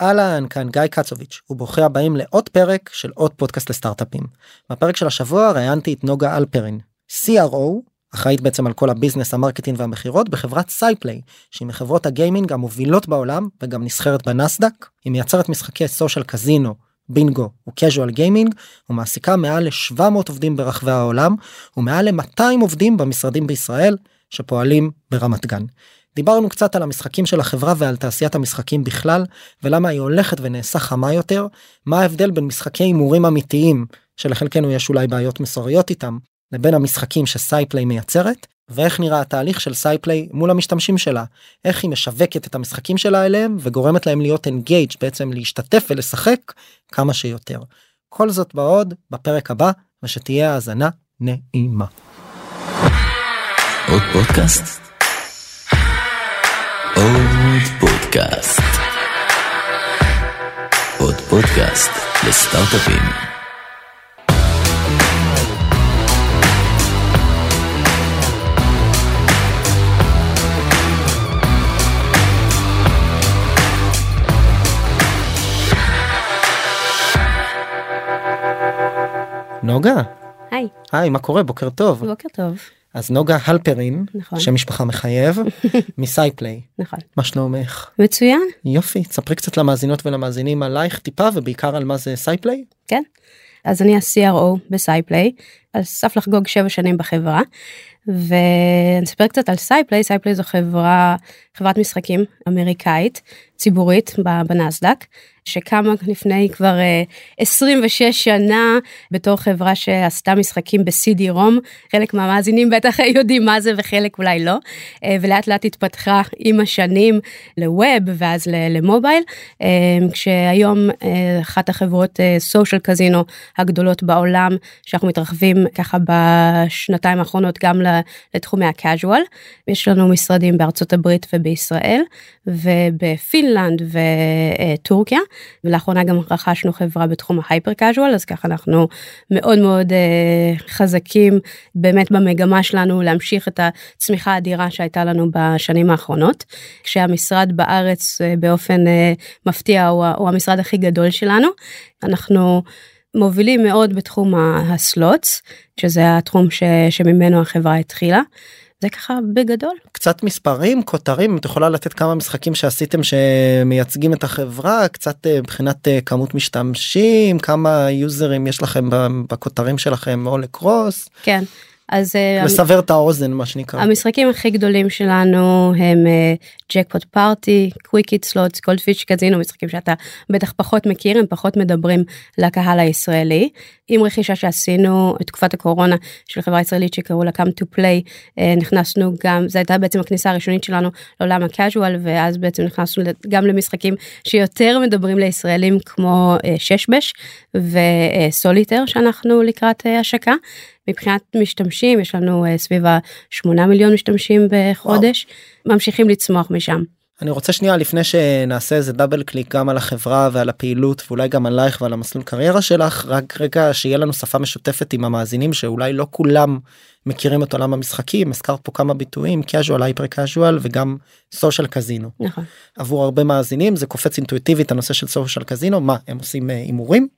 אהלן, כאן גיא קצוביץ', וברוכים הבאים לעוד פרק של עוד פודקאסט לסטארט-אפים. בפרק של השבוע ראיינתי את נוגה הלפרין, CRO, אחראית בעצם על כל ה business, ה marketing והמכירות בחברת SciPlay, שהיא מחברות הגיימינג המובילות בעולם וגם נסחרת בנסדק. היא מייצרת משחקי social casino, בינגו ו casual gaming, ומעסיקה מעל ל-700 עובדים ברחבי העולם, ומעל ל-200 עובדים במשרדים בישראל, שפועלים ברמת גן. דיברנו קצת על המשחקים של החברה ועל תעשיית המשחקים בכלל ולמה היא הולכת ונעשה חמה יותר מה ההבדל בין משחקי הימורים אמיתיים שלחלקנו יש אולי בעיות מוסריות איתם לבין המשחקים ש SciPlay מייצרת ואיך נראה התהליך של SciPlay מול המשתמשים שלה איך היא משווקת את המשחקים שלה אליהם וגורמת להם להיות engaged בעצם להשתתף ולשחק כמה שיותר. כל זאת בעוד בפרק הבא ושתהיה האזנה נעימה. עוד פודקאסט? פודקאסט. עוד פודקאסט לסטארט-אפים. נוגה, היי, היי מה קורה בוקר טוב בוקר טוב. אז נוגה הלפרין נכון. שם משפחה מחייב מ SciPlay נכון. מה שלומך מצוין, יופי ספרי קצת למאזינות ולמאזינים עלייך טיפה ובעיקר על מה זה SciPlay כן. אז אני ה-CRO ב SciPlay, על סף לחגוג שבע שנים בחברה. ואני אספר קצת על SciPlay, SciPlay זו חברה, חברת משחקים אמריקאית, ציבורית בנסדק, שקמה לפני כבר אה, 26 שנה בתור חברה שעשתה משחקים ב-CD רום, חלק מהמאזינים בטח יודעים מה זה וחלק אולי לא, אה, ולאט לאט התפתחה עם השנים לווב ואז למובייל, אה, כשהיום אה, אחת החברות סושיאל קזינו הגדולות בעולם, שאנחנו מתרחבים ככה בשנתיים האחרונות גם לתחומי הקאז'ואל. יש לנו משרדים בארצות הברית ובישראל ובפינלנד וטורקיה ולאחרונה גם רכשנו חברה בתחום ההייפר קאז'ואל אז ככה אנחנו מאוד מאוד uh, חזקים באמת במגמה שלנו להמשיך את הצמיחה האדירה שהייתה לנו בשנים האחרונות כשהמשרד בארץ uh, באופן uh, מפתיע הוא, הוא המשרד הכי גדול שלנו אנחנו. מובילים מאוד בתחום הסלוטס שזה התחום ש, שממנו החברה התחילה. זה ככה בגדול. קצת מספרים כותרים את יכולה לתת כמה משחקים שעשיתם שמייצגים את החברה קצת אה, מבחינת אה, כמות משתמשים כמה יוזרים יש לכם בכותרים שלכם או across כן. אז אה, לסבר את האוזן מה שנקרא המשחקים הכי גדולים שלנו הם Jackpot Party, Quick Hit Slots, Goldfish Casino, משחקים שאתה בטח פחות מכיר, הם פחות מדברים לקהל הישראלי. עם רכישה שעשינו את תקופת הקורונה של חברה ישראלית שקראו לה come to play, אה, נכנסנו גם, זו הייתה בעצם הכניסה הראשונית שלנו לעולם הקאז'ואל, ואז בעצם נכנסנו גם למשחקים שיותר מדברים לישראלים כמו אה, ששבש וסוליטר שאנחנו לקראת אה, השקה. מבחינת משתמשים יש לנו סביב ה-8 מיליון משתמשים בחודש, וואו. ממשיכים לצמוח משם. אני רוצה שנייה לפני שנעשה איזה דאבל קליק גם על החברה ועל הפעילות ואולי גם עלייך ועל המסלול קריירה שלך רק רגע שיהיה לנו שפה משותפת עם המאזינים שאולי לא כולם מכירים את עולם המשחקים הזכרת פה כמה ביטויים casual hyper casual וגם social קזינו נכון עבור הרבה מאזינים זה קופץ אינטואיטיבית הנושא של social קזינו מה הם עושים הימורים.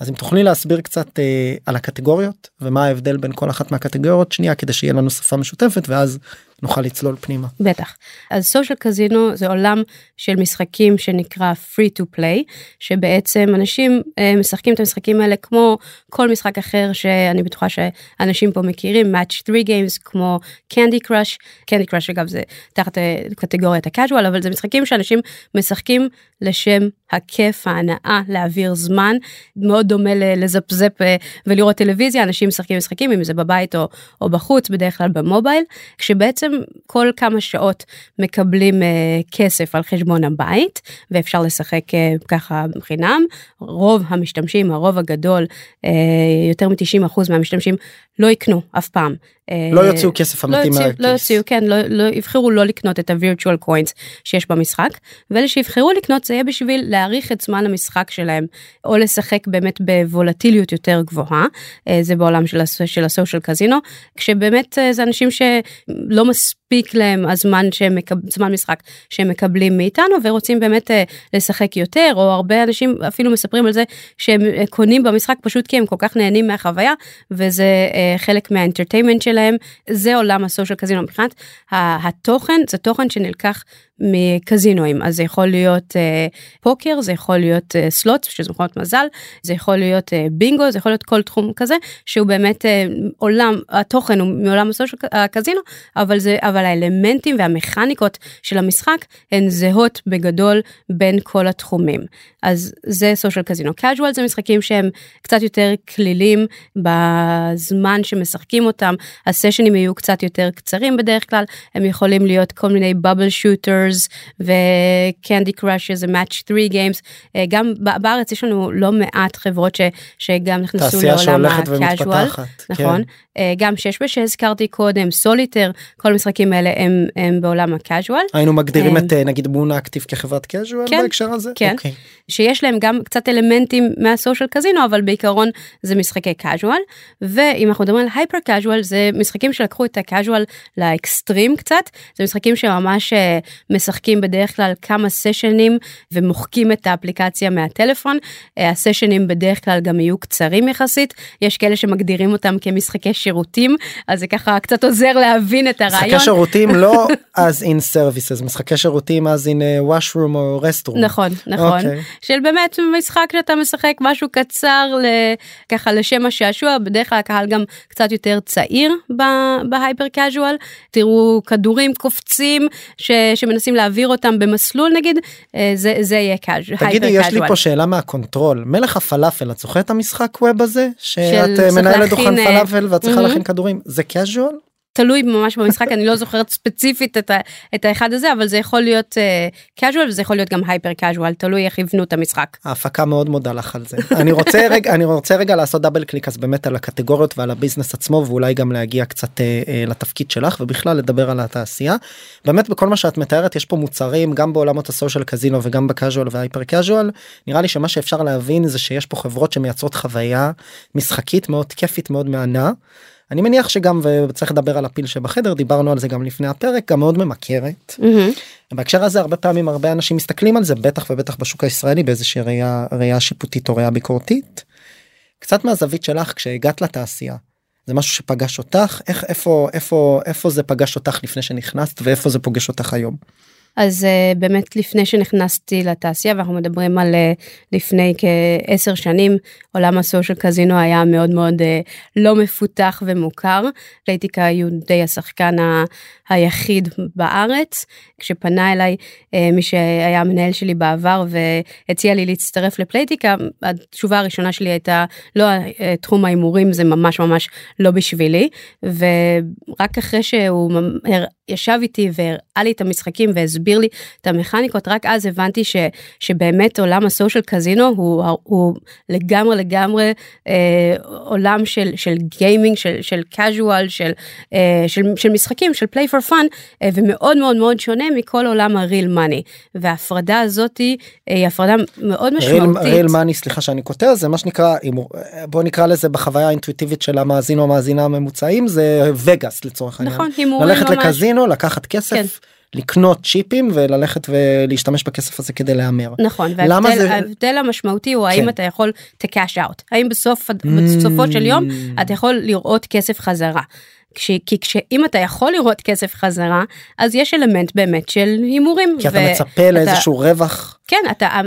אז אם תוכלי להסביר קצת אה, על הקטגוריות ומה ההבדל בין כל אחת מהקטגוריות שנייה כדי שיהיה לנו שפה משותפת ואז נוכל לצלול פנימה. בטח. אז סושיאל קזינו זה עולם של משחקים שנקרא free to play שבעצם אנשים אה, משחקים את המשחקים האלה כמו כל משחק אחר שאני בטוחה שאנשים פה מכירים match 3 games כמו candy crush candy crush אגב זה תחת אה, קטגוריית הקאז'ואל אבל זה משחקים שאנשים משחקים לשם הכיף ההנאה להעביר זמן מאוד דומה לזפזפ אה, ולראות טלוויזיה אנשים משחקים משחקים אם זה בבית או, או בחוץ בדרך כלל במובייל כשבעצם כל כמה שעות מקבלים uh, כסף על חשבון הבית ואפשר לשחק uh, ככה חינם רוב המשתמשים הרוב הגדול יותר מ-90% מהמשתמשים לא יקנו אף פעם אה, לא יוציאו כסף לא אמיתי יוציאו, מהכיס. לא יוציאו, כן, לא, לא יבחרו לא לקנות את ה-virtual coins שיש במשחק, ואלה שיבחרו לקנות זה יהיה בשביל להאריך את זמן המשחק שלהם, או לשחק באמת בוולטיליות יותר גבוהה, אה, זה בעולם של, של הסושיאל קזינו, כשבאמת אה, זה אנשים שלא מספיק להם הזמן. זמן משחק שהם מקבלים מאיתנו ורוצים באמת אה, לשחק יותר, או הרבה אנשים אפילו מספרים על זה שהם אה, קונים במשחק פשוט כי הם כל כך נהנים מהחוויה, וזה אה, חלק מהאנטרטיימנט שלהם, זה עולם הסושיאל קזינו. מבחינת התוכן, זה תוכן שנלקח מקזינואים, אז זה יכול להיות אה, פוקר, זה יכול להיות אה, סלוט, שזה מכונות מזל, זה יכול להיות אה, בינגו, זה יכול להיות כל תחום כזה, שהוא באמת אה, עולם, התוכן הוא מעולם הסושיאל הקזינו, אבל זה, אבל האלמנטים והמכניקות של המשחק הן זהות בגדול בין כל התחומים. אז זה סושיאל קזינו. casual זה משחקים שהם קצת יותר כלילים בזמן שמשחקים אותם, הסשנים יהיו קצת יותר קצרים בדרך כלל, הם יכולים להיות כל מיני בבל שוטרס וקנדי קראש זה match 3 games, אה, גם בארץ יש לנו לא מעט חברות ש, שגם נכנסו לעולם ה-casual. ומתפתחת. נכון, כן. גם שש שהזכרתי קודם, סוליטר, כל המשחקים האלה הם, הם בעולם ה-casual. היינו מגדירים אה, את אה, נגיד מונה אקטיב כחברת casual כן, בהקשר הזה? כן. אוקיי. שיש להם גם קצת אלמנטים מהסושיאל קזינו אבל בעיקרון זה משחקי casual ואם אנחנו מדברים על הייפר casual זה משחקים שלקחו את ה-casual לאקסטרים קצת זה משחקים שממש משחקים בדרך כלל כמה סשנים ומוחקים את האפליקציה מהטלפון אה, הסשנים בדרך כלל גם יהיו קצרים יחסית יש כאלה שמגדירים אותם כמשחקי שירותים אז זה ככה קצת עוזר להבין את הרעיון. משחקי שירותים לא as in services משחקי שירותים as in uh, washroom או restroom. נכון נכון אוקיי. של באמת משחק שאתה משחק משהו קצר. ככה לשם השעשוע בדרך כלל הקהל גם קצת יותר צעיר בהייפר קאז'ואל תראו כדורים קופצים ש... שמנסים להעביר אותם במסלול נגיד אה, זה זה יהיה קאז'ואל. תגידי יש לי פה שאלה מה control מלך הפלאפל את זוכרת את המשחק web הזה שאת אה, מנהלת דוכן אה, פלאפל ואת צריכה. להכין כדורים זה casual? תלוי ממש במשחק אני לא זוכרת ספציפית את, ה... את האחד הזה אבל זה יכול להיות casual וזה יכול להיות גם hyper casual תלוי איך יבנו את המשחק. ההפקה מאוד מודה לך על זה אני רוצה רגע אני רוצה רגע לעשות double click אז באמת על הקטגוריות ועל ה business עצמו ואולי גם להגיע קצת אה, אה, לתפקיד שלך ובכלל לדבר על התעשייה. באמת בכל מה שאת מתארת יש פה מוצרים גם בעולמות ה social casino וגם ב casual וה hyper casual נראה לי שמה שאפשר להבין זה שיש פה חברות שמייצרות חוויה משחקית מאוד כיפית מאוד מהנה. אני מניח שגם וצריך לדבר על הפיל שבחדר דיברנו על זה גם לפני הפרק גם מאוד ממכרת. בהקשר הזה הרבה פעמים הרבה אנשים מסתכלים על זה בטח ובטח בשוק הישראלי באיזושהי ראייה ראייה שיפוטית או ראייה ביקורתית. קצת מהזווית שלך כשהגעת לתעשייה זה משהו שפגש אותך איך איפה איפה איפה זה פגש אותך לפני שנכנסת ואיפה זה פוגש אותך היום. אז uh, באמת לפני שנכנסתי לתעשייה ואנחנו מדברים על uh, לפני כעשר שנים עולם הסושיאל קזינו היה מאוד מאוד uh, לא מפותח ומוכר. פלייטיקה היו די השחקן ה- היחיד בארץ כשפנה אליי מי שהיה המנהל שלי בעבר והציע לי להצטרף לפלייטיקה התשובה הראשונה שלי הייתה לא תחום ההימורים זה ממש ממש לא בשבילי ורק אחרי שהוא ישב איתי והראה לי את המשחקים והסביר לי את המכניקות רק אז הבנתי ש, שבאמת עולם הסושיאל קזינו הוא, הוא לגמרי לגמרי אה, עולם של של גיימינג של של casual של, אה, של של משחקים של play for fun אה, ומאוד מאוד מאוד שונה מכל עולם הריל מאני וההפרדה הזאתי אה, היא הפרדה מאוד משמעותית. ריל מאני סליחה שאני קוטע זה מה שנקרא הימור- בוא נקרא לזה בחוויה האינטואיטיבית של המאזין או המאזינה הממוצעים זה וגאס לצורך העניין. נכון ללכת ממש. לקזינו לקחת כסף. כן. לקנות צ'יפים וללכת ולהשתמש בכסף הזה כדי להמר. נכון, וההבדל זה- המשמעותי הוא האם כן. אתה יכול to cash out, האם בסוף, בסופו של יום Mm. אתה יכול לראות כסף חזרה. כש, כי כשאם אתה יכול לראות כסף חזרה אז יש אלמנט באמת של הימורים. כי אתה ו- מצפה לאיזשהו רווח. כן, אתה,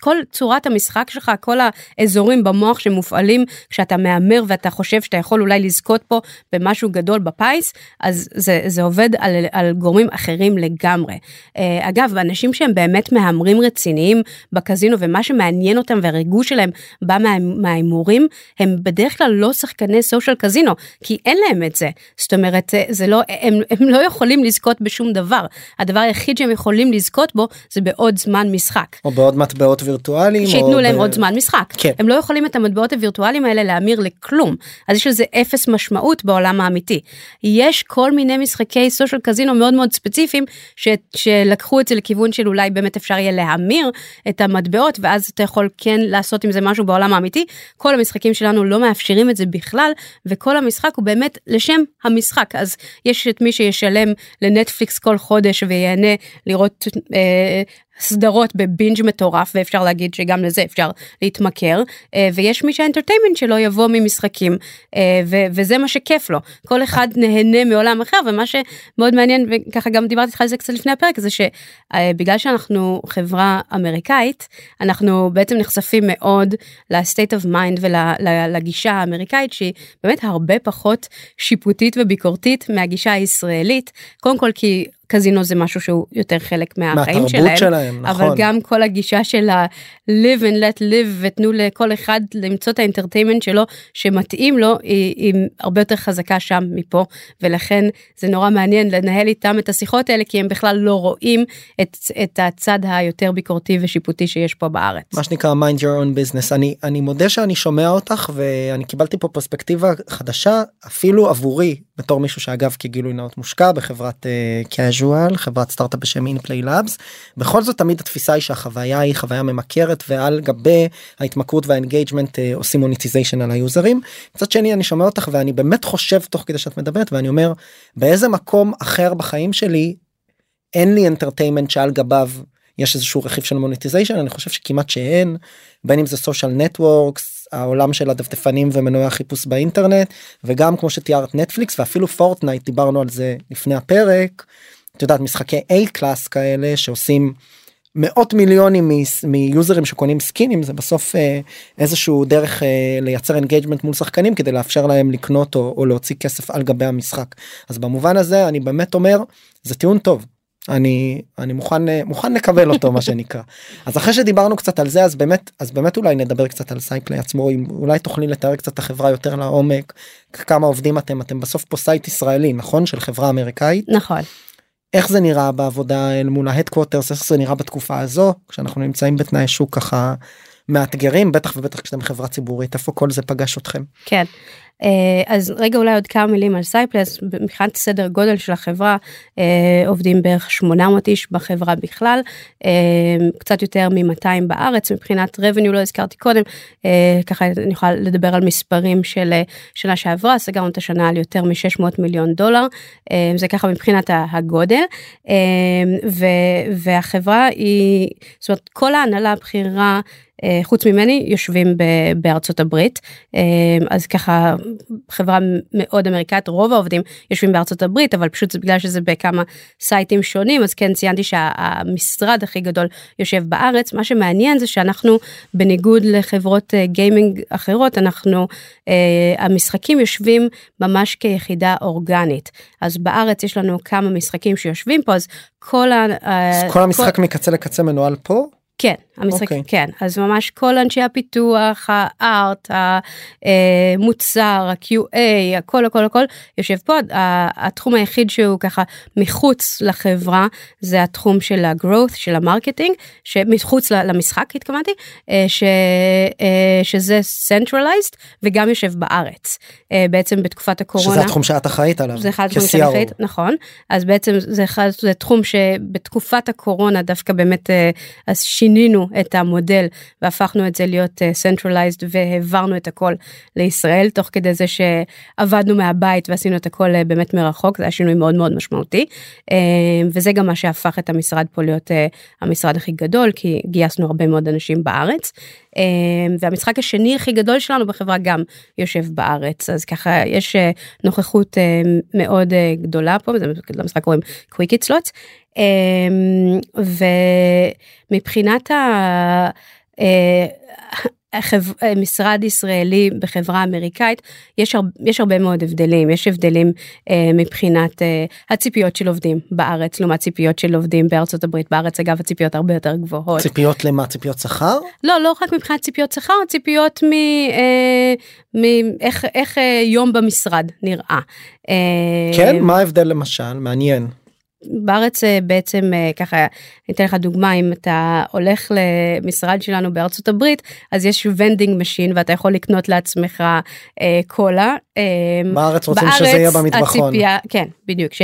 כל צורת המשחק שלך, כל האזורים במוח שמופעלים כשאתה מהמר ואתה חושב שאתה יכול אולי לזכות פה במשהו גדול בפיס, אז זה, זה עובד על, על גורמים אחרים לגמרי. אה, אגב, אנשים שהם באמת מהמרים רציניים בקזינו ומה שמעניין אותם והריגוש שלהם בא מה, מההימורים, הם בדרך כלל לא שחקני סושיאל קזינו, כי אין להם את זה. זאת אומרת זה לא הם, הם לא יכולים לזכות בשום דבר הדבר היחיד שהם יכולים לזכות בו זה בעוד זמן משחק. או בעוד מטבעות וירטואליים. שייתנו להם ב... עוד זמן משחק. כן. הם לא יכולים את המטבעות הווירטואליים האלה להמיר לכלום אז יש לזה אפס משמעות בעולם האמיתי. יש כל מיני משחקי סושיאל קזינו מאוד מאוד ספציפיים ש, שלקחו את זה לכיוון של אולי באמת אפשר יהיה להמיר את המטבעות ואז אתה יכול כן לעשות עם זה משהו בעולם האמיתי. כל המשחקים שלנו לא מאפשרים את זה בכלל וכל המשחק הוא באמת לשם המשחק אז יש את מי שישלם לנטפליקס כל חודש וייהנה לראות אה, סדרות בבינג' מטורף ואפשר להגיד שגם לזה אפשר להתמכר אה, ויש מי שהאנטרטיימנט שלו יבוא ממשחקים אה, וזה מה שכיף לו. כל אחד נהנה מעולם אחר ומה שמאוד מעניין וככה גם דיברתי איתך על זה קצת לפני הפרק זה שבגלל שאנחנו חברה אמריקאית אנחנו בעצם נחשפים מאוד ל-state of mind ולגישה האמריקאית שהיא באמת הרבה פחות שיפוטית וביקורתית מהגישה הישראלית. קודם כל כי קזינו זה משהו שהוא יותר חלק מהחיים שלהם, שלהם נכון. אבל גם כל הגישה של ה-live and let live ותנו לכל אחד למצוא את האינטרטיימנט שלו שמתאים לו היא, היא הרבה יותר חזקה שם מפה ולכן זה נורא מעניין לנהל איתם את השיחות האלה כי הם בכלל לא רואים את, את הצד היותר ביקורתי ושיפוטי שיש פה בארץ. מה שנקרא mind your own business אני אני מודה שאני שומע אותך ואני קיבלתי פה פרספקטיבה חדשה אפילו עבורי בתור מישהו שאגב כגילוי נאות מושקע בחברת uh, casual חברת סטארט-אפ בשם InPlay Labs בכל זאת תמיד התפיסה היא שהחוויה היא חוויה ממכרת ועל גבי ההתמכרות וה engagement uh, עושים monetization על היוזרים. מצד שני אני שומע אותך ואני באמת חושב תוך כדי שאת מדברת ואני אומר באיזה מקום אחר בחיים שלי אין לי entertainment שעל גביו יש איזשהו רכיב של monetization אני חושב שכמעט שאין בין אם זה social networks העולם של הדפדפנים ומנועי החיפוש באינטרנט וגם כמו שתיארת נטפליקס ואפילו פורטנייט דיברנו על זה לפני הפרק. את יודעת משחקי A class כאלה שעושים מאות מיליונים מיוזרים שקונים סקינים זה בסוף אה, איזשהו דרך אה, לייצר engagement מול שחקנים כדי לאפשר להם לקנות או, או להוציא כסף על גבי המשחק אז במובן הזה אני באמת אומר זה טיעון טוב אני אני מוכן מוכן לקבל אותו מה שנקרא. אז אחרי שדיברנו קצת על זה אז באמת אז באמת אולי נדבר קצת על SciPlay עצמו אם אולי תוכלי לתאר קצת את החברה יותר לעומק כמה עובדים אתם אתם בסוף פה site ישראלי נכון? של חברה אמריקאית. נכון. איך זה נראה בעבודה אל מול ה headquarters איך זה נראה בתקופה הזו כשאנחנו נמצאים בתנאי שוק ככה מאתגרים בטח ובטח כשאתם חברה ציבורית איפה כל זה פגש אתכם. כן. אה, אז רגע אולי עוד כמה מילים על SciPlay. מבחינת סדר גודל של החברה אה, עובדים בערך 800 איש בחברה בכלל אה, קצת יותר מ-200 בארץ מבחינת revenue לא הזכרתי קודם. ככה אני יכולה לדבר על מספרים של שנה שעברה סגרנו את השנה על יותר מ-600 מיליון דולר זה ככה מבחינת הגודל. והחברה היא זאת אומרת כל ההנהלה הבכירה חוץ ממני יושבים בארצות הברית. אז ככה חברה מאוד אמריקאית רוב העובדים יושבים בארצות הברית אבל פשוט זה בגלל שזה בכמה סייטים שונים אז כן ציינתי שהמשרד הכי גדול יושב בארץ. מה שמעניין זה שאנחנו בניגוד לחברות גיימינג אחרות אנחנו המשחקים יושבים ממש כיחידה אורגנית. אז בארץ יש לנו כמה משחקים שיושבים פה אז כל, ה, אז כל המשחק כל... מקצה לקצה מנוהל פה? כן המשחק okay. אוקיי. כן אז ממש כל אנשי הפיתוח ה art המוצר ה-QA הכל הכל הכל יושב פה התחום היחיד שהוא ככה מחוץ לחברה זה התחום של ה-growth של ה marketing שמחוץ למשחק התכוונתי אה, ש, אה, שזה centralized וגם יושב בארץ אה, בעצם בתקופת הקורונה שזה התחום שאת אחראית עליו זה אחד התחומים שאני אחראית נכון אז בעצם זה אחד זה תחום שבתקופת הקורונה דווקא באמת אז שינינו את המודל והפכנו את זה להיות uh, centralized והעברנו את הכל לישראל תוך כדי זה שעבדנו מהבית ועשינו את הכל uh, באמת מרחוק זה היה שינוי מאוד מאוד משמעותי. uh, וזה גם מה שהפך את המשרד פה להיות המשרד הכי גדול כי גייסנו הרבה מאוד אנשים בארץ. והמשחק השני הכי גדול שלנו בחברה גם יושב בארץ. אז ככה יש נוכחות מאוד גדולה פה למשחק קוראים קוויקי צלוט ומבחינת ה... אה. משרד ישראלי בחברה אמריקאית יש, הר... יש הרבה מאוד הבדלים יש הבדלים אה, מבחינת אה, הציפיות של עובדים בארץ לעומת ציפיות של עובדים בארצות הברית בארץ אגב הציפיות הרבה יותר גבוהות. ציפיות למה ציפיות שכר? לא לא רק מבחינת ציפיות שכר ציפיות מ... אה, מאיך איך אה, יום במשרד נראה. אה, כן מה ההבדל למשל מעניין. בארץ אה, בעצם אה, ככה אני אתן לך דוגמה אם אתה הולך למשרד שלנו בארצות הברית אז יש vending machine ואתה יכול לקנות לעצמך אה, קולה. אה, בארץ רוצים שזה יהיה במטבחון. הציפייה, כן בדיוק ש,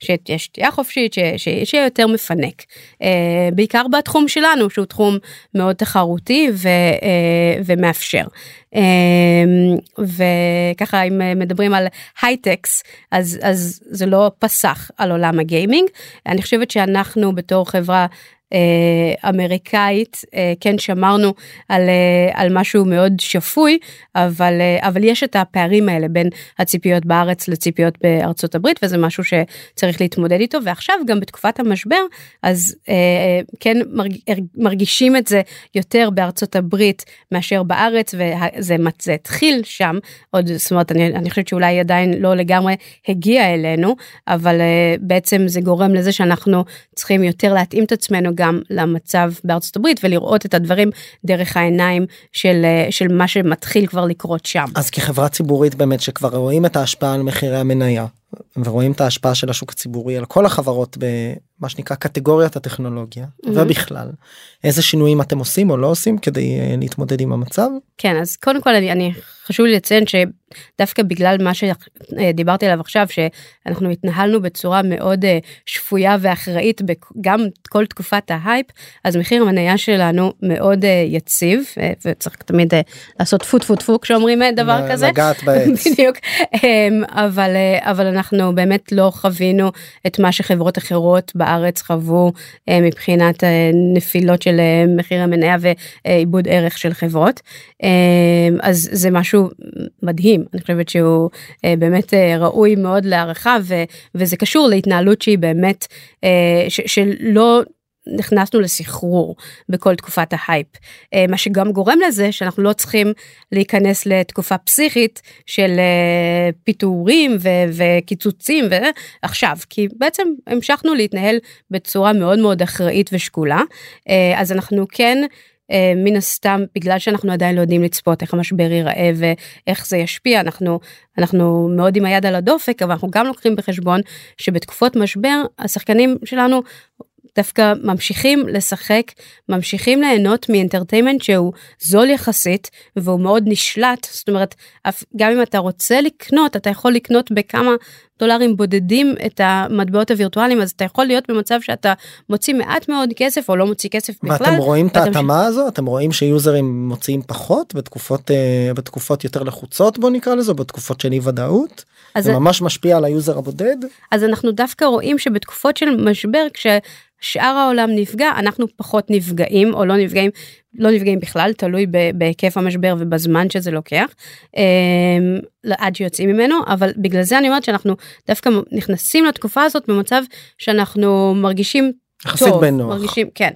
שיש שתייה חופשית שיהיה יותר מפנק אה, בעיקר בתחום שלנו שהוא תחום מאוד תחרותי ו, אה, ומאפשר. אמ, וככה אם מדברים על הייטקס אז אז זה לא פסח על עולם הגיימינג. אני חושבת שאנחנו בתור חברה אה, אמריקאית אה, כן שמרנו על, אה, על משהו מאוד שפוי אבל אבל יש את הפערים האלה בין הציפיות בארץ לציפיות בארצות הברית וזה משהו שצריך להתמודד איתו. ועכשיו גם בתקופת המשבר אז כן מרגישים את זה יותר בארצות הברית מאשר בארץ וזה זה התחיל שם עוד זאת אומרת אני, אני חושבת שאולי עדיין לא לגמרי הגיע אלינו אבל בעצם זה גורם לזה שאנחנו צריכים יותר להתאים את עצמנו גם למצב בארצות הברית ולראות את הדברים דרך העיניים של, אה, של מה שמתחיל כבר לקרות שם. אז כחברה ציבורית באמת שכבר רואים את ההשפעה על מחירי המניה ורואים את ההשפעה של השוק הציבורי על כל החברות במה שנקרא קטגוריית הטכנולוגיה mm-hmm. ובכלל איזה שינויים אתם עושים או לא עושים כדי uh, להתמודד עם המצב. כן אז קודם כל אני, אני חשוב לי לציין שדווקא בגלל מה שדיברתי עליו עכשיו שאנחנו התנהלנו בצורה מאוד uh, שפויה ואחראית גם כל תקופת ההייפ אז מחיר המניה שלנו מאוד יציב וצריך תמיד לעשות טפו טפו טפו כשאומרים דבר כזה. לגעת בעץ. בדיוק um, אבל אבל אנחנו באמת לא חווינו את מה שחברות אחרות בארץ חוו אה, מבחינת אה, נפילות של אה, מחיר המניה ועיבוד ערך של חברות. אז זה משהו מדהים אני חושבת שהוא באמת ראוי מאוד להערכה וזה קשור להתנהלות שהיא באמת שלא נכנסנו לסחרור בכל תקופת ההייפ אה, מה שגם גורם לזה שאנחנו לא צריכים להיכנס לתקופה פסיכית של אה, פיטורים וקיצוצים ועכשיו כי בעצם המשכנו להתנהל בצורה מאוד מאוד אחראית ושקולה אה, אז אנחנו כן. מן הסתם בגלל שאנחנו עדיין לא יודעים לצפות איך המשבר ייראה ואיך זה ישפיע אנחנו אנחנו מאוד עם היד על הדופק אבל אנחנו גם לוקחים בחשבון שבתקופות משבר השחקנים שלנו דווקא ממשיכים לשחק, ממשיכים ליהנות מ entertainment שהוא זול יחסית והוא מאוד נשלט, זאת אומרת, גם אם אתה רוצה לקנות, אתה יכול לקנות בכמה דולרים בודדים את המטבעות הווירטואליים, אז אתה יכול להיות במצב שאתה מוציא מעט מאוד כסף או לא מוציא כסף בכלל. ואתם רואים את ההתאמה הזו? אתם רואים שיוזרים מוציאים פחות בתקופות, אה, בתקופות יותר לחוצות בוא נקרא לזה, בתקופות של אי ודאות? זה ממש משפיע על היוזר הבודד? אז אנחנו דווקא רואים שבתקופות של משבר כש... שאר העולם נפגע אנחנו פחות נפגעים או לא נפגעים לא נפגעים בכלל תלוי בהיקף המשבר ובזמן שזה לוקח אה, עד שיוצאים ממנו אבל בגלל זה אני אומרת שאנחנו דווקא נכנסים לתקופה הזאת במצב שאנחנו מרגישים טוב בנוח. מרגישים כן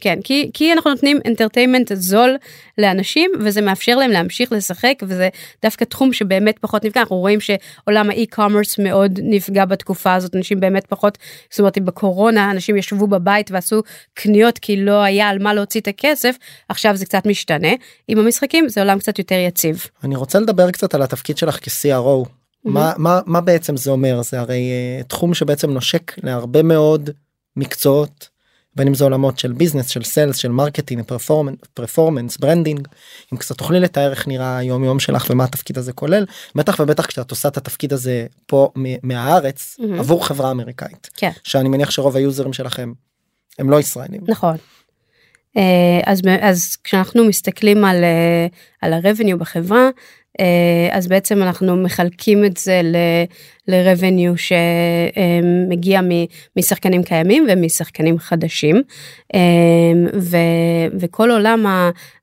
כן כי כי אנחנו נותנים entertainment זול לאנשים וזה מאפשר להם להמשיך לשחק וזה דווקא תחום שבאמת פחות נפגע אנחנו רואים שעולם ה e-commerce מאוד נפגע בתקופה הזאת אנשים באמת פחות זאת אומרת בקורונה אנשים ישבו בבית ועשו קניות כי לא היה על מה להוציא את הכסף עכשיו זה קצת משתנה עם המשחקים זה עולם קצת יותר יציב. אני רוצה לדבר קצת על התפקיד שלך כ-CRO. Mm-hmm. מה, מה, מה בעצם זה אומר זה הרי uh, תחום שבעצם נושק להרבה מאוד מקצועות בין אם זה עולמות של business של sales של marketing performance branding אם קצת תוכלי לתאר איך נראה היום יום שלך ומה התפקיד הזה כולל בטח ובטח כשאת עושה את התפקיד הזה פה מהארץ mm-hmm. עבור חברה אמריקאית כן. שאני מניח שרוב היוזרים שלכם הם לא ישראלים נכון. אה, אז אז כשאנחנו מסתכלים על אה, על הרבניו בחברה אז בעצם אנחנו מחלקים את זה ל-revenue שמגיע משחקנים קיימים ומשחקנים חדשים. אה, ו, וכל עולם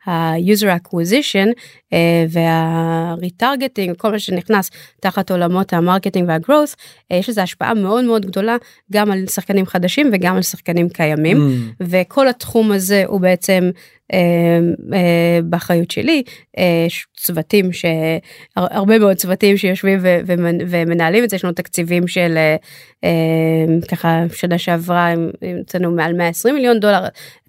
ה-user acquisition אה, וה-retargeting, כל מה שנכנס תחת עולמות ה marketing וה growth, אה, יש לזה השפעה מאוד מאוד גדולה גם על שחקנים חדשים וגם על שחקנים קיימים, Mm. וכל התחום הזה הוא בעצם אה, אה, באחריות שלי, ש- צוותים שהרבה מאוד צוותים שיושבים ו- ומנ- ומנהלים את זה, יש לנו תקציבים של אה, ככה שנה שעברה הוצאנו מעל 120 מיליון דולר,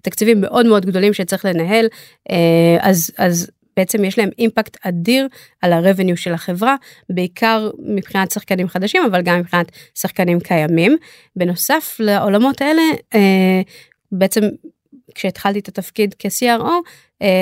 תקציבים מאוד מאוד גדולים שצריך לנהל, אה, אז אז. בעצם יש להם אימפקט אדיר על ה-revenue של החברה, בעיקר מבחינת שחקנים חדשים, אבל גם מבחינת שחקנים קיימים. בנוסף לעולמות האלה, אה, בעצם כשהתחלתי את התפקיד כ-CRO,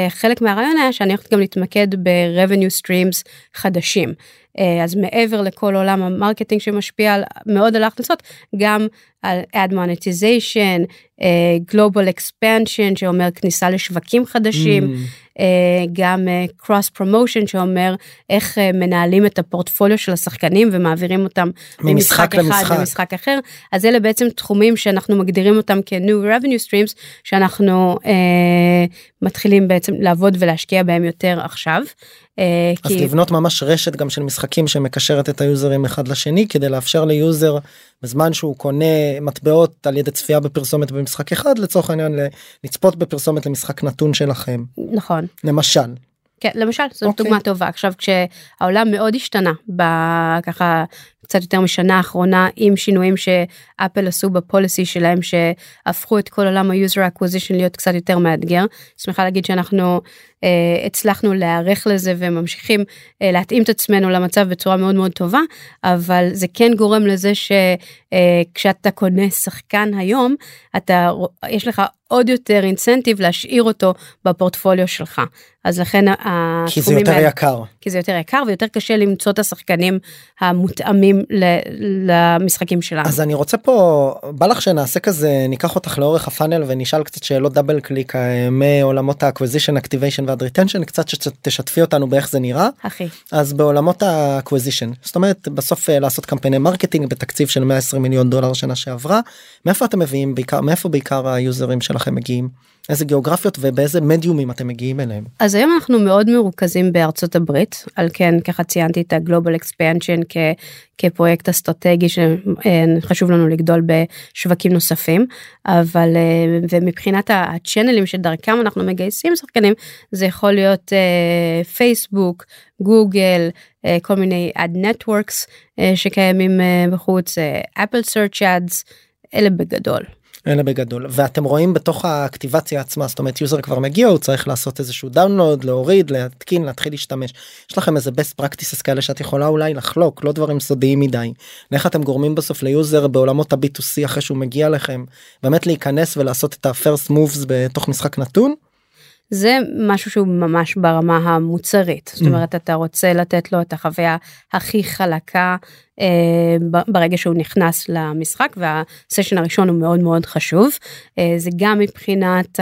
חלק מהרעיון היה שאני הולכת גם להתמקד ב-revenue streams חדשים. אה, אז מעבר לכל עולם ה marketing שמשפיע על, מאוד על ההכנסות, גם על ad monetization, אה, global expansion שאומר כניסה לשווקים חדשים, Mm. אה, גם אה, cross promotion שאומר איך אה, מנהלים את הפורטפוליו של השחקנים ומעבירים אותם ממשחק אחד למשחק. למשחק אחר אז אלה בעצם תחומים שאנחנו מגדירים אותם כ-new revenue streams שאנחנו אה, מתחילים בעצם לעבוד ולהשקיע בהם יותר עכשיו. אה, אז כי לבנות ממש רשת גם של משחקים שמקשרת את היוזרים אחד לשני כדי לאפשר ליוזר בזמן שהוא קונה מטבעות על ידי צפייה בפרסומת במשחק אחד לצורך העניין לצפות בפרסומת למשחק נתון שלכם נכון למשל. כן, למשל זאת אוקיי. דוגמה טובה עכשיו כשהעולם מאוד השתנה בככה קצת יותר משנה האחרונה עם שינויים שאפל עשו בפוליסי שלהם שהפכו את כל עולם ה-user acquisition להיות קצת יותר מאתגר. שמחה להגיד שאנחנו הצלחנו להיערך לזה וממשיכים אה, להתאים את עצמנו למצב בצורה מאוד מאוד טובה אבל זה כן גורם לזה שכשאתה קונה שחקן היום אתה יש לך עוד יותר incentive להשאיר אותו בפורטפוליו שלך אז לכן כי זה יותר האלה- יקר. כי זה יותר יקר ויותר קשה למצוא את השחקנים המותאמים ל- למשחקים שלנו. אז אני רוצה פה בא לך שנעשה כזה ניקח אותך לאורך הפאנל ונשאל קצת שאלות double click אה, מעולמות ה acquisition activation וה retention קצת שתשתפי אותנו באיך זה נראה. אחי, אז בעולמות ה acquisition זאת אומרת בסוף אה, לעשות קמפייני marketing בתקציב של 120 מיליון דולר שנה שעברה מאיפה אתם מביאים בעיקר מאיפה בעיקר היוזרים שלכם מגיעים איזה גיאוגרפיות ובאיזה מדיומים אתם מגיעים אליהם. אז היום אנחנו מאוד מרוכזים בארצות הברית, על כן ככה ציינתי את Expansion כ- כפרויקט אסטרטגי שחשוב לנו לגדול בשווקים נוספים, אבל אה, ומבחינת הצ'אנלים שדרכם אנחנו מגייסים שחקנים, זה יכול להיות אה, פייסבוק, גוגל, אה, כל מיני networks אה, שקיימים אה, בחוץ, Apple search ads, אלה בגדול. אלה בגדול. ואתם רואים בתוך האקטיבציה עצמה זאת אומרת user כבר מגיע הוא צריך לעשות איזשהו download להוריד להתקין להתחיל להשתמש. יש לכם איזה best practices כאלה שאת יכולה אולי לחלוק לא דברים סודיים מדי. איך אתם גורמים בסוף ל user בעולמות ה-B2C אחרי שהוא מגיע לכם באמת להיכנס ולעשות את ה-first moves בתוך משחק נתון. זה משהו שהוא ממש ברמה המוצרית זאת Mm. אומרת אתה רוצה לתת לו את החוויה הכי חלקה אה, ברגע שהוא נכנס למשחק והסשן הראשון הוא מאוד מאוד חשוב אה, זה גם מבחינת.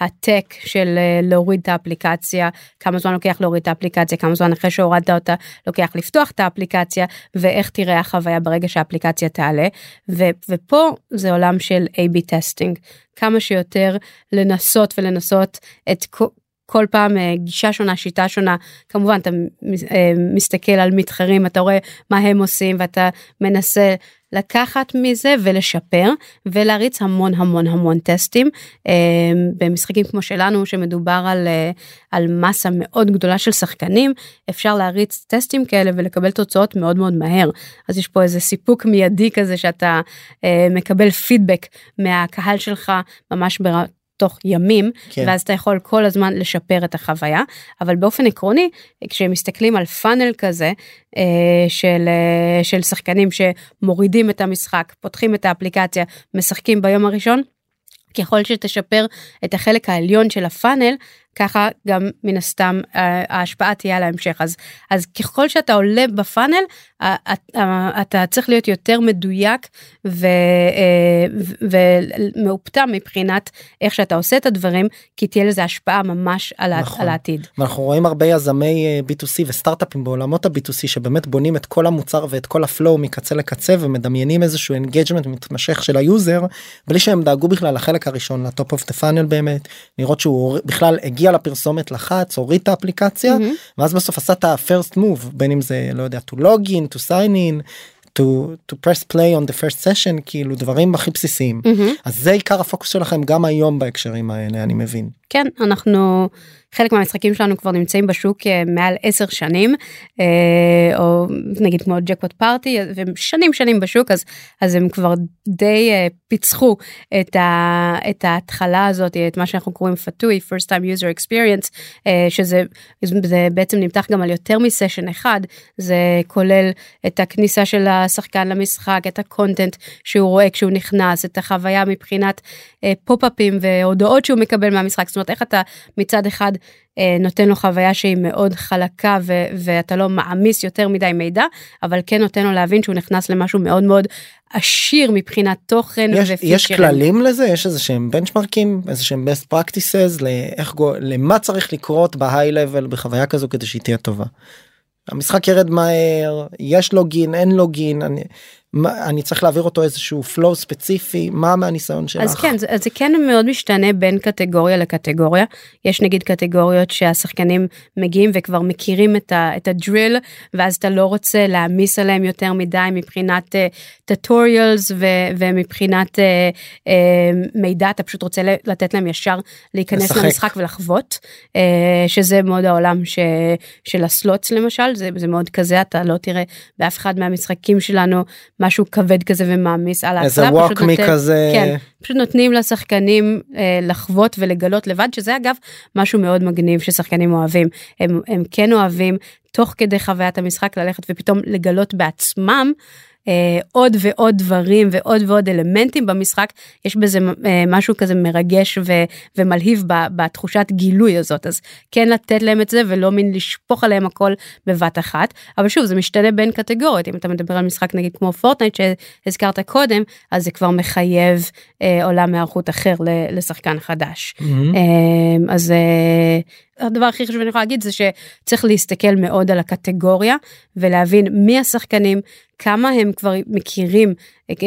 ה tech של אה, להוריד את האפליקציה. כמה זמן לוקח להוריד את האפליקציה? כמה זמן אחרי שהורדת אותה לוקח לפתוח את האפליקציה? ואיך תראה החוויה ברגע שהאפליקציה תעלה? ו- ופה זה עולם של A-B testing כמה שיותר לנסות ולנסות את כל, פעם אה, גישה שונה שיטה שונה. כמובן אתה אה, מסתכל על מתחרים אתה רואה מה הם עושים ואתה מנסה לקחת מזה ולשפר ולהריץ המון המון המון טסטים. אה, במשחקים כמו שלנו שמדובר על אה, על מסה מאוד גדולה של שחקנים אפשר להריץ טסטים כאלה ולקבל תוצאות מאוד מאוד מהר. אז יש פה איזה סיפוק מיידי כזה שאתה אה, מקבל פידבק מהקהל שלך ממש בר... תוך ימים כן. ואז אתה יכול כל הזמן לשפר את החוויה אבל באופן עקרוני כשמסתכלים על פאנל כזה אה, של אה, של שחקנים שמורידים את המשחק פותחים את האפליקציה משחקים ביום הראשון ככל שתשפר את החלק העליון של הפאנל ככה גם מן הסתם אה, ההשפעה תהיה על ההמשך אז אז ככל שאתה עולה בפאנל אתה צריך להיות יותר מדויק אה, ו- ומאופתם מבחינת איך שאתה עושה את הדברים כי תהיה לזה השפעה ממש על, נכון. על העתיד. ואנחנו רואים הרבה יזמי אה, B2C וסטארט-אפים בעולמות ה-B2C שבאמת בונים את כל המוצר ואת כל ה flow מקצה לקצה ומדמיינים איזשהו engagement מתמשך של ה user בלי שהם דאגו בכלל לחלק הראשון ל top of the funnel באמת לראות שהוא בכלל הגיע הגיע לפרסומת לחץ הוריד את האפליקציה מהמם. ואז בסוף עשה את ה-first move בין אם זה לא יודע to log in to sign in to to press play on the first session כאילו דברים הכי בסיסיים מהמם. אז זה עיקר הפוקוס שלכם גם היום בהקשרים האלה אני מבין. כן אנחנו חלק מהמשחקים שלנו כבר נמצאים בשוק אה, מעל 10 שנים אה, או נגיד כמו ג'קפוט פארטי והם שנים שנים בשוק אז אז הם כבר די אה, פיצחו את, ה, את ההתחלה הזאת את מה שאנחנו קוראים פתוי first time user experience שזה זה בעצם נמתח גם על יותר מסשן אחד זה כולל את הכניסה של השחקן למשחק את הקונטנט שהוא רואה כשהוא נכנס את החוויה מבחינת פופ-אפים והודעות שהוא מקבל מהמשחק זאת אומרת איך אתה מצד אחד אה, נותן לו חוויה שהיא מאוד חלקה ו- ואתה לא מעמיס יותר מדי מידע אבל כן נותן לו להבין שהוא נכנס למשהו מאוד מאוד עשיר מבחינת תוכן יש, יש. כללים לזה יש איזה שהם בנצ'מרקים איזה שהם best practices לאיך גו- למה צריך לקרות בהיי לבל בחוויה כזו כדי שהיא תהיה טובה. המשחק ירד מהר יש לוגין אין לוגין אני, מה, אני צריך להעביר אותו איזשהו flow ספציפי מה מהניסיון שלך. אז כן, זה, זה כן מאוד משתנה בין קטגוריה לקטגוריה. יש נגיד קטגוריות שהשחקנים מגיעים וכבר מכירים את, ה, את הדריל, ואז אתה לא רוצה להעמיס עליהם יותר מדי מבחינת טטוריאלס uh, ומבחינת uh, uh, מידע, אתה פשוט רוצה לתת להם ישר להיכנס לשחק. למשחק ולחוות, uh, שזה מאוד העולם ש, של הסלוטס למשל, זה, זה מאוד כזה, אתה לא תראה באף אחד מהמשחקים שלנו משהו כבד כזה ומעמיס על איזה ההתחלה, פשוט ווקמי נותן- כזה. כן, פשוט נותנים לשחקנים אה, לחוות ולגלות לבד שזה אגב משהו מאוד מגניב ששחקנים אוהבים הם, הם כן אוהבים תוך כדי חוויית המשחק ללכת ופתאום לגלות בעצמם. אה, עוד ועוד דברים ועוד ועוד אלמנטים במשחק יש בזה אה, משהו כזה מרגש ו, ומלהיב ב, בתחושת גילוי הזאת אז כן לתת להם את זה ולא מין לשפוך עליהם הכל בבת אחת אבל שוב זה משתנה בין קטגוריות אם אתה מדבר על משחק נגיד כמו פורטנייט שהזכרת קודם אז זה כבר מחייב אה, עולם היערכות אחר לשחקן חדש. מהמם. אמ, אז אה, הדבר הכי חשוב שאני יכולה להגיד זה שצריך להסתכל מאוד על הקטגוריה ולהבין מי השחקנים כמה הם כבר מכירים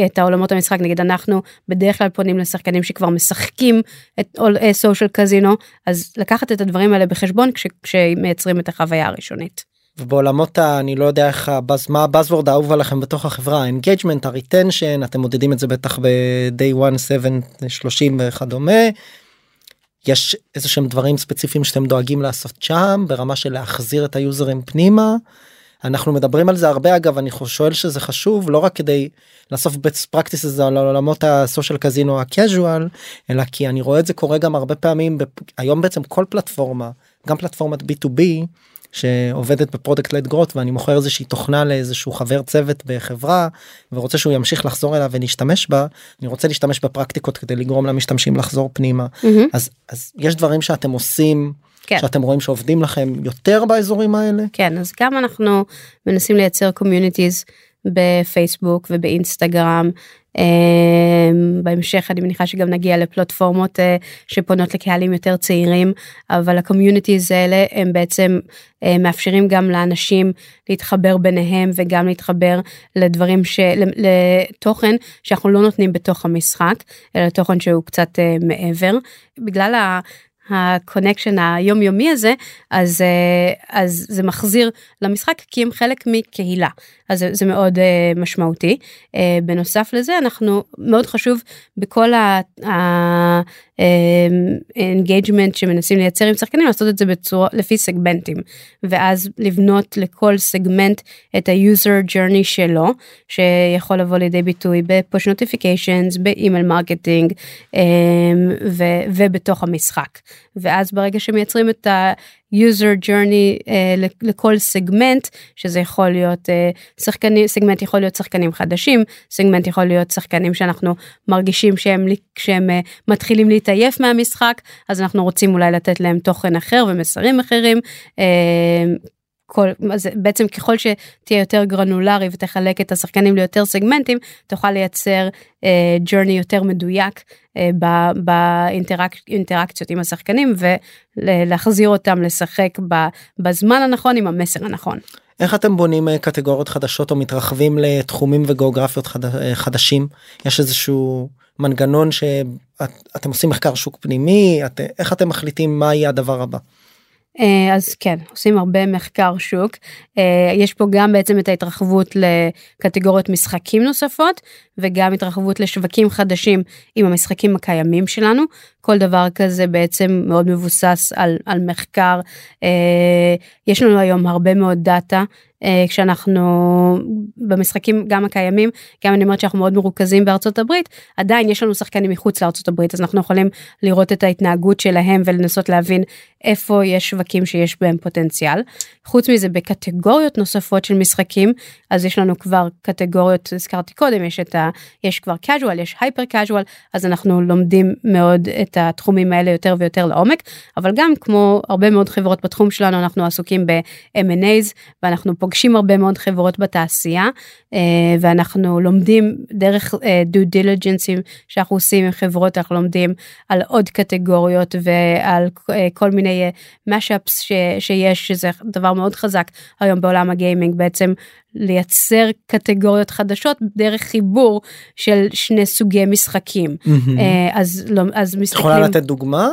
את העולמות המשחק נגיד אנחנו בדרך כלל פונים לשחקנים שכבר משחקים את social casino אז לקחת את הדברים האלה בחשבון כש, כשמייצרים את החוויה הראשונית. ובעולמות ה... אני לא יודע איך הבאז מה ה buzzword האהוב עליכם בתוך החברה ה engagement ה retention אתם מודדים את זה בטח ב-day 1 7 30 וכדומה. יש איזה שהם דברים ספציפיים שאתם דואגים לעשות שם ברמה של להחזיר את היוזרים פנימה. אנחנו מדברים על זה הרבה אגב אני שואל שזה חשוב לא רק כדי לאסוף best practices על עולמות ה social casino ה casual אלא כי אני רואה את זה קורה גם הרבה פעמים בפ- היום בעצם כל פלטפורמה גם פלטפורמת b2b שעובדת ב product led growth ואני מוכר איזושהי תוכנה לאיזשהו חבר צוות בחברה ורוצה שהוא ימשיך לחזור אליה ולהשתמש בה אני רוצה להשתמש בפרקטיקות כדי לגרום למשתמשים לחזור פנימה מהמם. אז אז יש דברים שאתם עושים כן. שאתם רואים שעובדים לכם יותר באזורים האלה כן אז גם אנחנו מנסים לייצר communities בפייסבוק ובאינסטגרם. אמ, בהמשך אני מניחה שגם נגיע לפלטפורמות אה, שפונות לקהלים יותר צעירים אבל ה communities האלה הם בעצם אה, מאפשרים גם לאנשים להתחבר ביניהם וגם להתחבר לדברים ש... לתוכן שאנחנו לא נותנים בתוך המשחק אלא תוכן שהוא קצת אה, מעבר. בגלל ה... ה connection היומיומי הזה אז אז זה מחזיר למשחק כי הם חלק מקהילה אז זה, זה מאוד אה, משמעותי אה, בנוסף לזה אנחנו מאוד חשוב בכל ה engagement שמנסים לייצר עם שחקנים לעשות את זה בצורה לפי סגמנטים ואז לבנות לכל סגמנט את ה-user journey שלו שיכול לבוא לידי ביטוי ב push notifications ב email marketing ובתוך המשחק ואז ברגע שמייצרים את. User journey uh, לכל סגמנט שזה יכול להיות uh, שחקנים סגמנט יכול להיות שחקנים חדשים סגמנט יכול להיות שחקנים שאנחנו מרגישים שהם כשהם uh, מתחילים להתעייף מהמשחק אז אנחנו רוצים אולי לתת להם תוכן אחר ומסרים אחרים. Uh, כל, אז בעצם ככל שתהיה יותר גרנולרי ותחלק את השחקנים ליותר סגמנטים תוכל לייצר ג'רני uh, יותר מדויק uh, באינטראקציות עם השחקנים ולהחזיר אותם לשחק בזמן הנכון עם המסר הנכון. איך אתם בונים אה, קטגוריות חדשות או מתרחבים לתחומים וגיאוגרפיות חד... אה, חדשים יש איזשהו מנגנון שאתם עושים מחקר שוק פנימי את, איך אתם מחליטים מה יהיה הדבר הבא. אה, אז כן עושים הרבה מחקר שוק. אה, יש פה גם בעצם את ההתרחבות לקטגוריות משחקים נוספות וגם התרחבות לשווקים חדשים עם המשחקים הקיימים שלנו כל דבר כזה בעצם מאוד מבוסס על, על מחקר אה, יש לנו היום הרבה מאוד דאטה כשאנחנו במשחקים גם הקיימים גם אני אומרת שאנחנו מאוד מרוכזים בארצות הברית עדיין יש לנו שחקנים מחוץ לארצות הברית אז אנחנו יכולים לראות את ההתנהגות שלהם ולנסות להבין איפה יש שווקים שיש בהם פוטנציאל. חוץ מזה בקטגוריות נוספות של משחקים אז יש לנו כבר קטגוריות הזכרתי קודם יש את ה... יש כבר casual יש הייפר casual אז אנחנו לומדים מאוד את התחומים האלה יותר ויותר לעומק אבל גם כמו הרבה מאוד חברות בתחום שלנו אנחנו עסוקים ב-M&A's ואנחנו פוגשים הרבה מאוד חברות בתעשייה אה, ואנחנו לומדים דרך דו אה, דיליג'נסים שאנחנו עושים עם חברות אנחנו לומדים על עוד קטגוריות ועל אה, כל מיני משאפס שיש שזה דבר מאוד חזק היום בעולם הגיימינג בעצם לייצר קטגוריות חדשות דרך חיבור של שני סוגי משחקים mm-hmm. אז לא אז מסתכלים. יכולה לתת דוגמה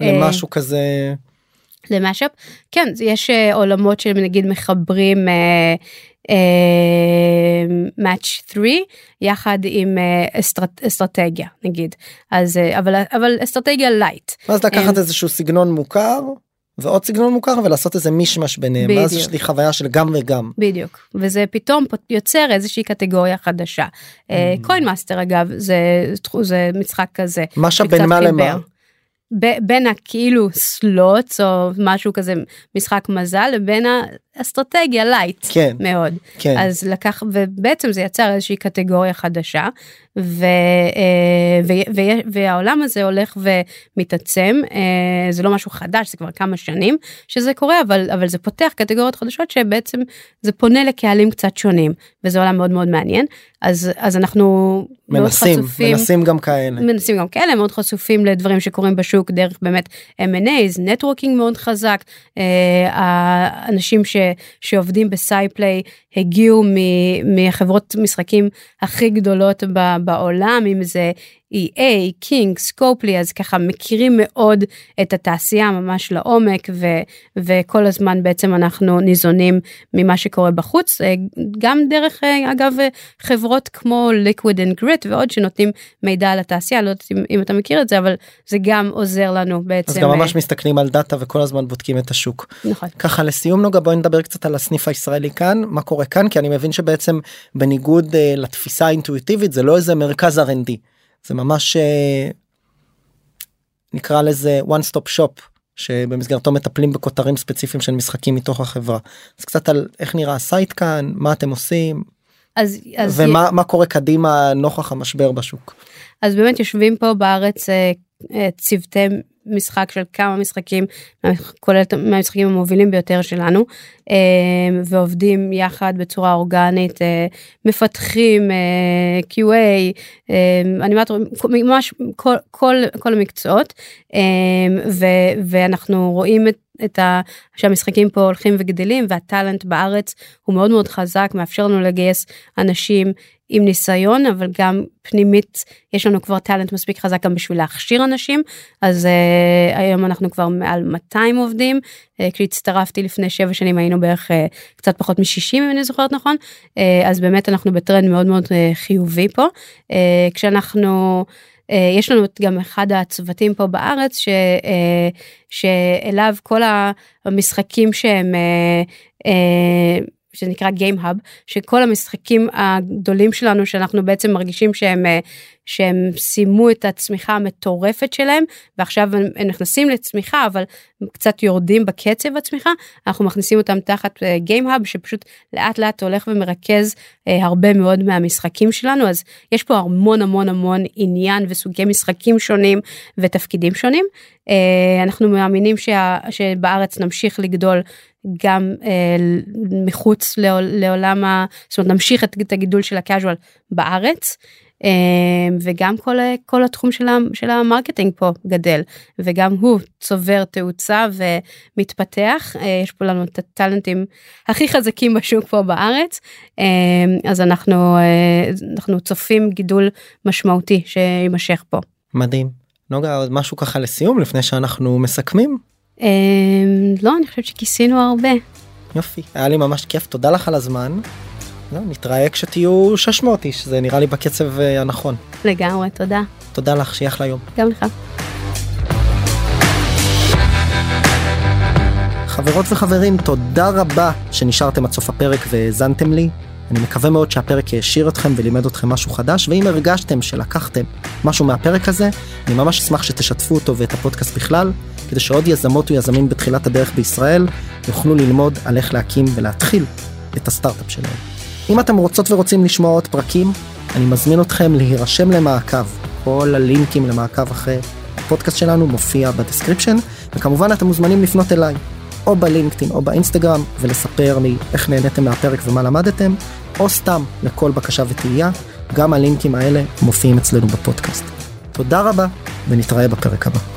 למשהו כזה. למשאפ כן יש עולמות שנגיד מחברים match 3 יחד עם אסטרט, אסטרטגיה נגיד אז אבל אבל אסטרטגיה light. אז לקחת איזשהו סגנון מוכר ועוד סגנון מוכר ולעשות איזה מישמש ביניהם ואז יש לי חוויה של גם וגם. בדיוק. וזה פתאום יוצר איזושהי קטגוריה חדשה. Coin mm. Master אגב זה זה משחק כזה מה שבין מה למה. בין הכאילו slots או משהו כזה משחק מזל לבין האסטרטגיה light כן, מאוד. כן. אז לקח ובעצם זה יצר איזושהי קטגוריה חדשה ו, אה, ו, ו, והעולם הזה הולך ומתעצם. אה, זה לא משהו חדש זה כבר כמה שנים שזה קורה אבל אבל זה פותח קטגוריות חדשות שבעצם זה פונה לקהלים קצת שונים וזה עולם מאוד מאוד מעניין. אז אז אנחנו מנסים חשופים, מנסים גם כאלה. מנסים גם כאלה מאוד חשופים לדברים שקורים בשוק דרך באמת M&A's networking מאוד חזק. אה, האנשים ש, שעובדים בסייפליי הגיעו מחברות משחקים הכי גדולות בעולם אם זה EA, קינג, סקופלי, אז ככה מכירים מאוד את התעשייה ממש לעומק ו, וכל הזמן בעצם אנחנו ניזונים ממה שקורה בחוץ, אה, גם דרך אה, אגב חברות כמו Liquid and Grit ועוד שנותנים מידע על התעשייה, לא יודעת אם, אם אתה מכיר את זה, אבל זה גם עוזר לנו בעצם. אז גם ממש אה, מסתכלים על דאטה וכל הזמן בודקים את השוק. נכון. ככה לסיום נגה בואי נדבר קצת על הסניף הישראלי כאן, מה קורה כאן, כי אני מבין שבעצם בניגוד לתפיסה האינטואיטיבית זה לא איזה מרכז R&D. זה ממש אה, נקרא לזה one stop shop שבמסגרתו מטפלים בכותרים ספציפיים של משחקים מתוך החברה. אז קצת על איך נראה ה site כאן מה אתם עושים אז, אז ומה י... מה קורה קדימה נוכח המשבר בשוק. אז באמת יושבים פה בארץ אה, צוותי משחק של כמה משחקים כולל מהמשחקים המובילים ביותר שלנו אה, ועובדים יחד בצורה אורגנית אה, מפתחים אה, QA אנימטור ממש כל כל כל המקצועות ו, ואנחנו רואים את את ה... שהמשחקים פה הולכים וגדלים והטאלנט בארץ הוא מאוד מאוד חזק מאפשר לנו לגייס אנשים עם ניסיון אבל גם פנימית יש לנו כבר טאלנט מספיק חזק גם בשביל להכשיר אנשים. אז uh, היום אנחנו כבר מעל 200 עובדים. uh, כשהצטרפתי לפני 7 שנים היינו בערך uh, קצת פחות מ-60 אם אני זוכרת נכון. uh, אז באמת אנחנו בטרנד מאוד מאוד uh, חיובי פה. uh, כשאנחנו. יש לנו גם אחד הצוותים פה בארץ ש, שאליו כל המשחקים שהם שנקרא Game Hub, שכל המשחקים הגדולים שלנו שאנחנו בעצם מרגישים שהם, אה, שהם סיימו את הצמיחה המטורפת שלהם ועכשיו הם נכנסים לצמיחה אבל קצת יורדים בקצב הצמיחה, אנחנו מכניסים אותם תחת אה, Game Hub שפשוט לאט לאט הולך ומרכז אה, הרבה מאוד מהמשחקים שלנו אז יש פה המון המון המון עניין וסוגי משחקים שונים ותפקידים שונים. אנחנו מאמינים שה, שבארץ נמשיך לגדול גם אה, מחוץ לעולם ה... זאת אומרת נמשיך את, את הגידול של ה casual בארץ וגם כל, כל התחום של, של ה marketing פה גדל וגם הוא צובר תאוצה ומתפתח יש פה לנו את ה talentים הכי חזקים בשוק פה בארץ אז אנחנו אנחנו צופים גידול משמעותי שיימשך פה. מדהים. נוגה עוד משהו ככה לסיום לפני שאנחנו מסכמים. לא אני חושבת שכיסינו הרבה. יופי היה לי ממש כיף תודה לך על הזמן. לא, נתראה כשתהיו 600 איש זה נראה לי בקצב הנכון. לגמרי תודה. תודה לך שיהיה אחלה יום. גם לך. חברות וחברים תודה רבה שנשארתם עד סוף הפרק והאזנתם לי. אני מקווה מאוד שהפרק העשיר אתכם ולימד אתכם משהו חדש ואם הרגשתם שלקחתם משהו מהפרק הזה אני ממש אשמח שתשתפו אותו ואת הפודקאסט בכלל כדי שעוד יזמות ויזמים בתחילת הדרך בישראל יוכלו ללמוד על איך להקים ולהתחיל את הסטארט-אפ שלהם. אם אתם רוצות ורוצים לשמוע עוד פרקים אני מזמין אתכם להירשם למעקב כל הלינקים למעקב אחרי הפודקאסט שלנו מופיע ב description וכמובן אתם מוזמנים לפנות אליי או בלינקדאין או באינסטגרם ולספר לי איך נהניתם מהפרק ומה למדתם, או סתם לכל בקשה ותהייה, גם הלינקים האלה מופיעים אצלנו בפודקאסט. תודה רבה ונתראה בפרק הבא.